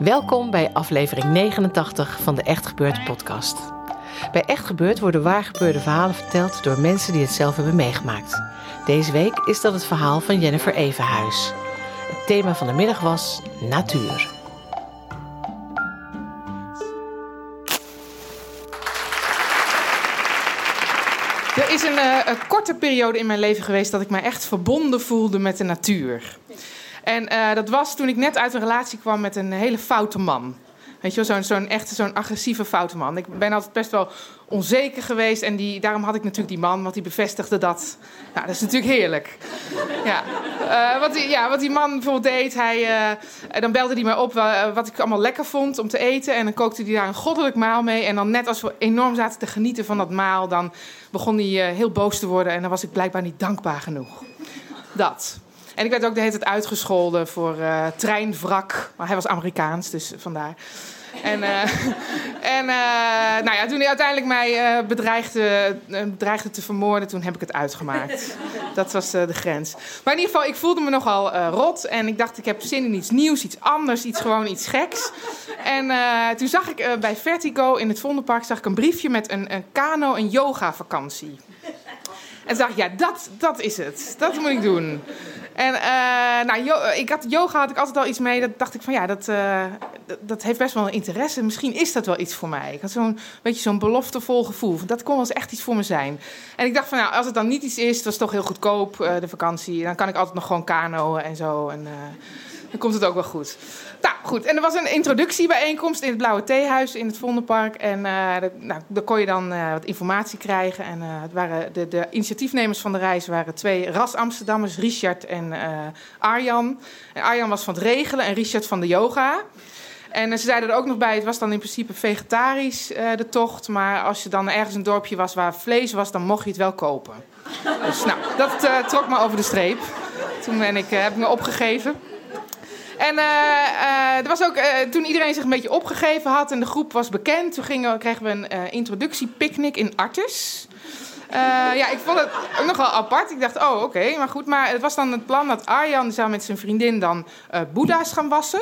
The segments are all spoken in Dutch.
Welkom bij aflevering 89 van de Echt Gebeurd podcast. Bij Echt Gebeurd worden waargebeurde verhalen verteld door mensen die het zelf hebben meegemaakt. Deze week is dat het verhaal van Jennifer Evenhuis. Het thema van de middag was natuur. Is een, eh, een korte periode in mijn leven geweest dat ik mij echt verbonden voelde met de natuur. En eh, dat was toen ik net uit een relatie kwam met een hele foute man. Weet je zo'n zo'n echt zo'n agressieve foute man. Ik ben altijd best wel onzeker geweest. En die, daarom had ik natuurlijk die man, want die bevestigde dat. Nou, dat is natuurlijk heerlijk. Ja, uh, wat, die, ja wat die man bijvoorbeeld deed, hij, uh, dan belde hij me op wat ik allemaal lekker vond om te eten. En dan kookte hij daar een goddelijk maal mee. En dan net als we enorm zaten te genieten van dat maal, dan begon hij heel boos te worden. En dan was ik blijkbaar niet dankbaar genoeg. Dat. En ik werd ook de hele tijd uitgescholden voor uh, treinwrak. Maar hij was Amerikaans, dus vandaar. En, uh, en uh, nou ja, toen hij uiteindelijk mij bedreigde, bedreigde te vermoorden, toen heb ik het uitgemaakt. Dat was de grens. Maar in ieder geval, ik voelde me nogal rot. En ik dacht, ik heb zin in iets nieuws, iets anders, iets gewoon iets geks. En toen zag ik bij Vertigo in het Vondelpark zag ik een briefje met een, een kano- en yoga vakantie. En toen dacht ik, ja, dat, dat is het. Dat moet ik doen. En uh, nou, ik had, yoga had ik altijd al iets mee. Dat dacht ik van ja, dat, uh, dat, dat, heeft best wel een interesse. Misschien is dat wel iets voor mij. Ik had zo'n beetje zo'n beloftevol gevoel. Dat kon wel eens echt iets voor me zijn. En ik dacht van nou, als het dan niet iets is, dat is toch heel goedkoop, de vakantie. Dan kan ik altijd nog gewoon kanoën en zo. En dan komt het ook wel goed. Nou, goed. En er was een introductiebijeenkomst in het Blauwe Theehuis in het Vondelpark. En de, nou, daar kon je dan uh, wat informatie krijgen. En uh, het waren de, de, initiatiefnemers van de reis waren twee ras-Amsterdammers, Richard en Arjan. En Arjan was van het regelen en Richard van de yoga. En ze zeiden er ook nog bij, het was dan in principe vegetarisch, de tocht. Maar als je dan ergens een dorpje was waar vlees was, dan mocht je het wel kopen. Dus nou, dat trok me over de streep. Toen ben ik, heb ik me opgegeven. En uh, was ook, uh, toen iedereen zich een beetje opgegeven had en de groep was bekend, toen gingen, kregen we een introductiepicknick in Artes. ja, ik vond het nogal apart. Ik dacht, oh, oké, maar goed. Maar het was dan het plan dat Arjan zou met zijn vriendin dan boeddha's gaan wassen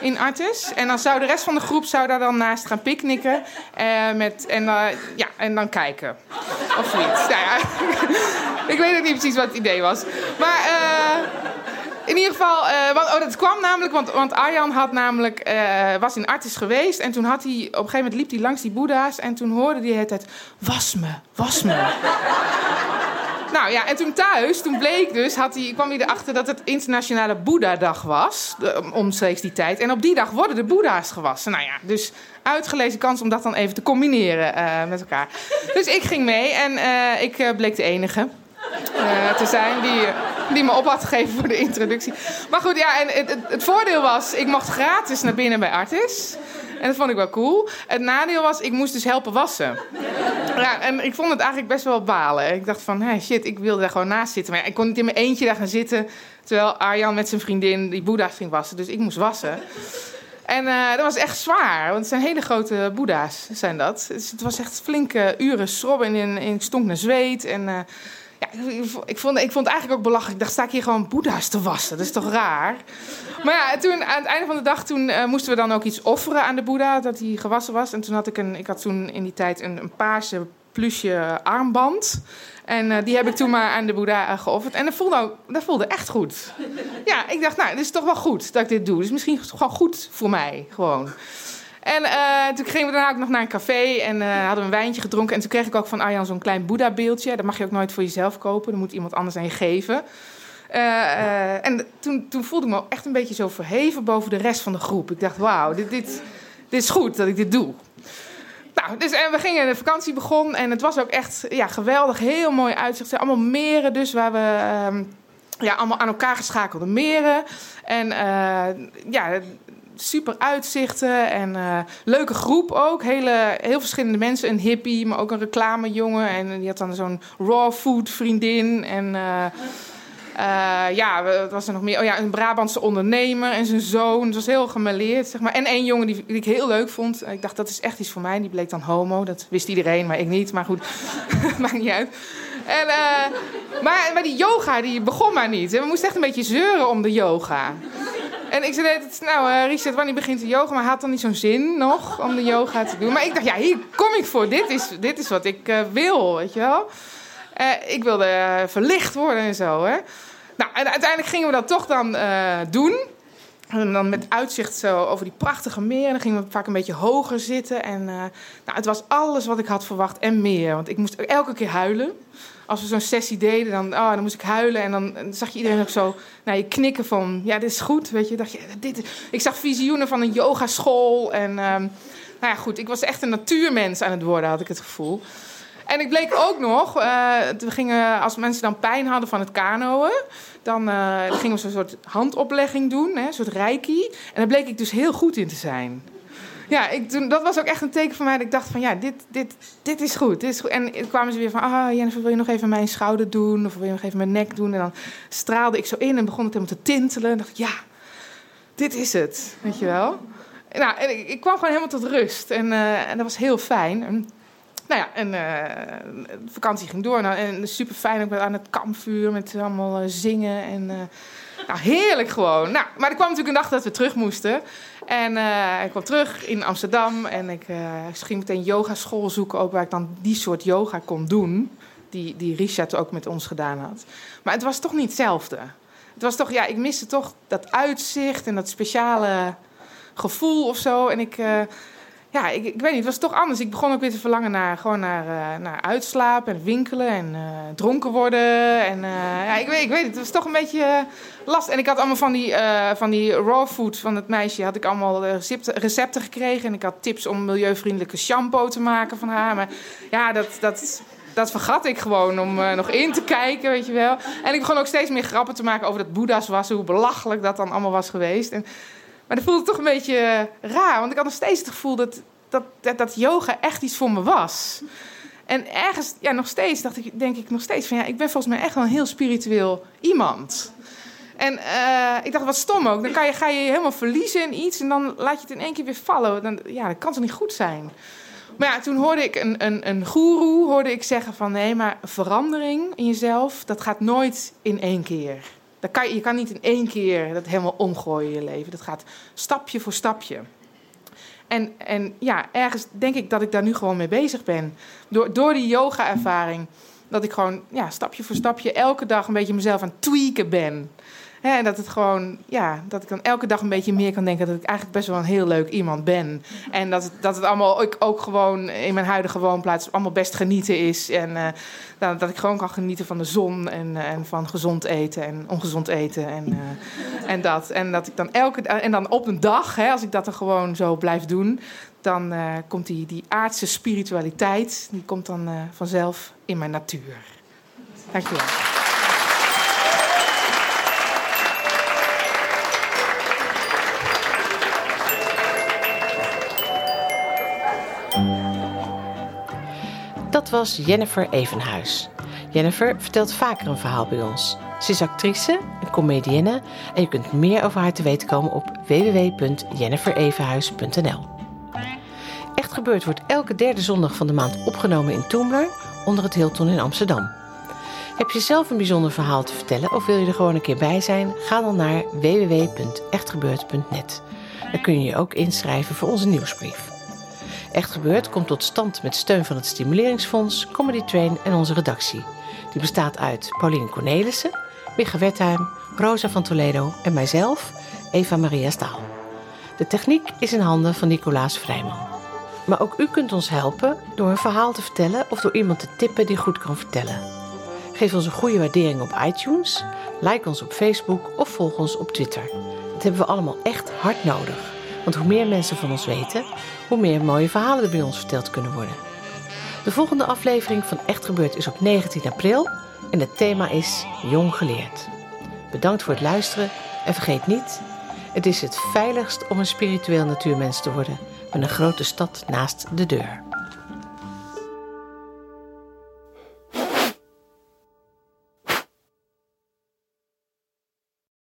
in Artes. En dan zou de rest van de groep zou daar dan naast gaan picknicken met, en, ja, en dan kijken. Of zoiets. Nou ja, ik weet ook niet precies wat het idee was. Maar in ieder geval, uh, want, oh, dat kwam namelijk, want, want Arjan had namelijk, uh, was in Artis geweest. En toen had hij, op een gegeven moment liep hij langs die boeddha's. En toen hoorde hij het, was me, was me. nou ja, en toen thuis, toen bleek dus, had hij, kwam hij erachter dat het internationale Boeddha-dag was. Omstreeks die tijd. En op die dag worden de boeddha's gewassen. Nou ja, dus uitgelezen kans om dat dan even te combineren uh, met elkaar. Dus ik ging mee en ik bleek de enige. Te zijn die, die me op had gegeven voor de introductie. Maar goed, ja, en het, het, voordeel was, ik mocht gratis naar binnen bij Artis. En dat vond ik wel cool. Het nadeel was, ik moest dus helpen wassen. Ja, en ik vond het eigenlijk best wel balen. Ik dacht van, hey, shit, ik wilde daar gewoon naast zitten. Maar ja, ik kon niet in mijn eentje daar gaan zitten... terwijl Arjan met zijn vriendin die boeddha's ging wassen. Dus ik moest wassen. En uh, dat was echt zwaar, want het zijn hele grote boeddha's, zijn dat. Dus het was echt flinke uren schrobben en, en ik stonk naar zweet en... Uh, ja, ik vond, ik vond het eigenlijk ook belachelijk. Ik dacht, sta ik hier gewoon boeddha's te wassen? Dat is toch raar? Maar ja, toen, aan het einde van de dag toen, uh, moesten we dan ook iets offeren aan de boeddha, dat hij gewassen was. En toen had ik, een, ik had toen in die tijd een, een paarse plusje armband. En uh, die heb ik toen maar aan de boeddha uh, geofferd. En dat voelde, dat voelde echt goed. Ja, ik dacht, nou, dit is toch wel goed dat ik dit doe. Dus misschien gewoon goed voor mij, gewoon. En uh, toen gingen we daarna ook nog naar een café en uh, hadden we een wijntje gedronken. En toen kreeg ik ook van Arjan zo'n klein Boeddha-beeldje. Dat mag je ook nooit voor jezelf kopen. Dat moet iemand anders aan je geven. Eh, eh, en toen, toen voelde ik me echt een beetje zo verheven boven de rest van de groep. Ik dacht, wauw, dit, dit, dit is goed dat ik dit doe. Nou, dus en we gingen, de vakantie begon en het was ook echt ja, geweldig, heel mooi uitzicht. Allemaal meren dus, waar we ehm, ja, allemaal aan elkaar geschakelde meren. En eh, ja, super uitzichten en eh, leuke groep ook. Hele, heel verschillende mensen. Een hippie, maar ook een reclamejongen. En die had dan zo'n raw food vriendin. En uh, uh, ja, wat was er nog meer? Oh ja, een Brabantse ondernemer en zijn zoon. Het was heel gemêleerd, zeg maar. En één jongen die, ik heel leuk vond. Ik dacht, dat is echt iets voor mij. Die bleek dan homo. Dat wist iedereen, maar ik niet. Maar goed, maakt niet uit. En, maar, maar die yoga, die begon maar niet. We moesten echt een beetje zeuren om de yoga. En ik zei, nou uh, Richard, wanneer begint de yoga? Maar had dan niet zo'n zin nog om de yoga te doen. Maar ik dacht, ja, hier kom ik voor. Dit is, dit is wat ik uh, wil, weet je wel. Uh, ik wilde verlicht worden en zo, hè. Nou, en uiteindelijk gingen we dat toch dan doen. En dan met uitzicht zo over die prachtige meer. Dan gingen we vaak een beetje hoger zitten. En nou, het was alles wat ik had verwacht en meer. Want ik moest elke keer huilen als we zo'n sessie deden, dan, oh, dan moest ik huilen. En dan zag je iedereen ook zo naar je knikken van... ja, dit is goed, weet je. Dacht je dit, ik zag visioenen van een yogaschool. En um, nou ja, goed, ik was echt een natuurmens aan het worden, had ik het gevoel. En ik bleek ook nog... Uh, we gingen, als mensen dan pijn hadden van het kanoën... dan, uh, gingen we zo'n soort handoplegging doen, hè, een soort reiki. En daar bleek ik dus heel goed in te zijn ja, ik, toen, dat was ook echt een teken voor mij dat ik dacht van ja, dit, dit, dit is goed. Dit is goed. En kwamen ze weer van, ah Jennifer, wil je nog even mijn schouder doen? Of wil je nog even mijn nek doen? En dan straalde ik zo in en begon het helemaal te tintelen. En dacht ik, ja, dit is het, weet je wel. Nou, en ik, ik kwam gewoon helemaal tot rust. En, uh, en dat was heel fijn. Nou ja, en de vakantie ging door. Nou, en super fijn ook aan het kampvuur met allemaal uh, zingen. En nou, heerlijk gewoon. Nou, maar er kwam natuurlijk een dag dat we terug moesten. En ik kwam terug in Amsterdam en ik ging meteen yogaschool zoeken, ook waar ik dan die soort yoga kon doen. Die, die Richard ook met ons gedaan had. Maar het was toch niet hetzelfde. Het was toch, ja, ik miste toch dat uitzicht en dat speciale gevoel of zo. En ik, ja, ik, ik, weet niet, het was toch anders. Ik begon ook weer te verlangen naar, gewoon naar, uh, uitslapen en winkelen en uh, dronken worden. En uh, ja, ik weet, ik weet het, het was toch een beetje last. En ik had allemaal van die, van die raw food van het meisje, had ik allemaal recepten, recepten gekregen. En ik had tips om milieuvriendelijke shampoo te maken van haar. Maar ja, dat, dat, dat vergat ik gewoon om nog in te kijken, weet je wel. En ik begon ook steeds meer grappen te maken over dat boeddha's was, hoe belachelijk dat dan allemaal was geweest. En, maar dat voelde toch een beetje raar. Want ik had nog steeds het gevoel dat, dat, dat, yoga echt iets voor me was. En ergens, ja, nog steeds dacht ik, denk ik nog steeds van ja, ik ben volgens mij echt wel een heel spiritueel iemand. En uh, ik dacht, wat stom ook. Dan kan je, ga je je helemaal verliezen in iets en dan laat je het in één keer weer vallen. Dan, ja, dat kan toch niet goed zijn. Maar ja, toen hoorde ik een, een, een goeroe hoorde ik zeggen van nee, maar verandering in jezelf, dat gaat nooit in één keer. Dat kan, je kan niet in één keer dat helemaal omgooien je leven. Dat gaat stapje voor stapje. En, en ja, ergens denk ik dat ik daar nu gewoon mee bezig ben. Door, door die yoga-ervaring. Dat ik gewoon ja, stapje voor stapje elke dag een beetje mezelf aan het tweaken ben. En dat het gewoon, ja, dat ik dan elke dag een beetje meer kan denken dat ik eigenlijk best wel een heel leuk iemand ben. En dat het, dat het allemaal ook, ook gewoon in mijn huidige woonplaats allemaal best genieten is. En uh, dat, dat, ik gewoon kan genieten van de zon en, uh, en van gezond eten en ongezond eten. En, uh, en dat. En dat ik dan elke en dan op een dag, hè, als ik dat dan gewoon zo blijf doen, dan komt die, die aardse spiritualiteit, die komt dan vanzelf in mijn natuur. Dankjewel. Dat was Jennifer Evenhuis. Jennifer vertelt vaker een verhaal bij ons. Ze is actrice, een comedienne en je kunt meer over haar te weten komen op www.jenniferevenhuis.nl. Echt gebeurd wordt elke derde zondag van de maand opgenomen in Toemler onder het Hilton in Amsterdam. Heb je zelf een bijzonder verhaal te vertellen of wil je er gewoon een keer bij zijn? Ga dan naar www.echtgebeurd.net. Daar kun je je ook inschrijven voor onze nieuwsbrief. Echt Gebeurd komt tot stand met steun van het Stimuleringsfonds, Comedy Train en onze redactie. Die bestaat uit Pauline Cornelissen, Micha Wertheim, Rosa van Toledo en mijzelf, Eva Maria Staal. De techniek is in handen van Nicolaas Vrijman. Maar ook u kunt ons helpen door een verhaal te vertellen of door iemand te tippen die goed kan vertellen. Geef ons een goede waardering op iTunes, like ons op Facebook of volg ons op Twitter. Dat hebben we allemaal echt hard nodig. Want hoe meer mensen van ons weten, hoe meer mooie verhalen er bij ons verteld kunnen worden. De volgende aflevering van Echt Gebeurd is op 19 april en het thema is Jong Geleerd. Bedankt voor het luisteren en vergeet niet, het is het veiligst om een spiritueel natuurmens te worden met een grote stad naast de deur.